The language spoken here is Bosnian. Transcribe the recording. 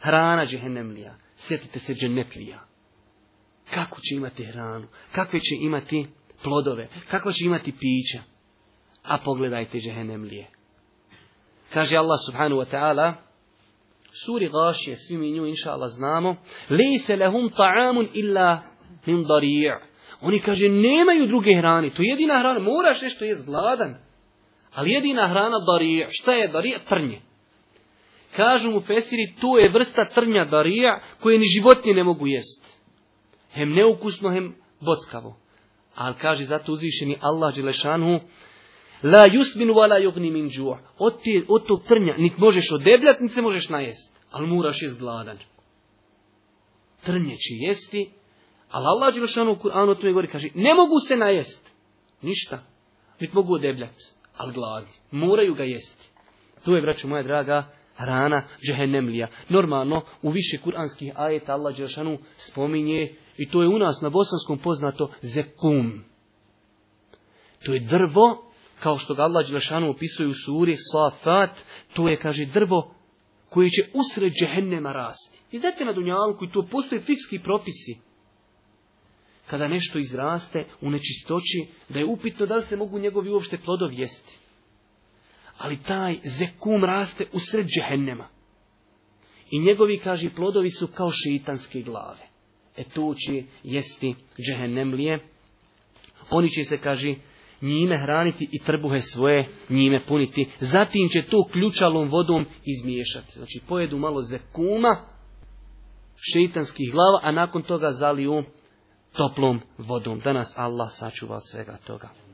hrana džehennemlija, sjetite se džennetlija. Kako će imati hranu, kakve će imati plodove, kako će imati pića. A pogledajte džehennemlije. Kaže Allah subhanu wa ta'ala, suri gašije, svi mi nju inša Allah znamo, lise lehum ta'amun illa min dari'a. Oni kaže, nemaju druge hrane, to je jedina hrana, moraš nešto jest gladan. Ali jedina hrana dari'a, šta je dari'a? Trnje. Kažu mu fesiri, to je vrsta trnja darija koje ni životnje ne mogu jest. Hem neukusno, hem bockavo. Ali kaže zato uzvišeni Allah Đelešanu, La yusminu wa la yugni min džuh. Od, te, od tog trnja, nit možeš odebljat, nit se možeš najest. Ali moraš jest gladan. Trnje će jesti, ali Allah Đelešanu u Kur'anu o tome govori, kaže, ne mogu se najest. Ništa. Nit mogu odebljat, ali gladi. Moraju ga jesti. To je, braću moja draga, Rana džehennemlija. Normalno, u više kuranskih ajeta Allah Đeršanu spominje, i to je u nas na bosanskom poznato, zekum. To je drvo, kao što ga Allah Đeršanu opisuje u suri Safat, to je, kaže, drvo koje će usred džehennema rasti. Izdajte na dunjalku i to postoje fikski propisi. Kada nešto izraste u nečistoći, da je upitno da li se mogu njegovi uopšte plodov jesti. Ali taj zekum raste u sred džehennema. I njegovi, kaže, plodovi su kao šitanske glave. E tu će jesti džehennemlije. Oni će se, kaže, njime hraniti i trbuhe svoje njime puniti. Zatim će tu ključalom vodom izmiješati. Znači, pojedu malo zekuma šitanskih glava, a nakon toga zaliju toplom vodom. Danas Allah sačuva od svega toga.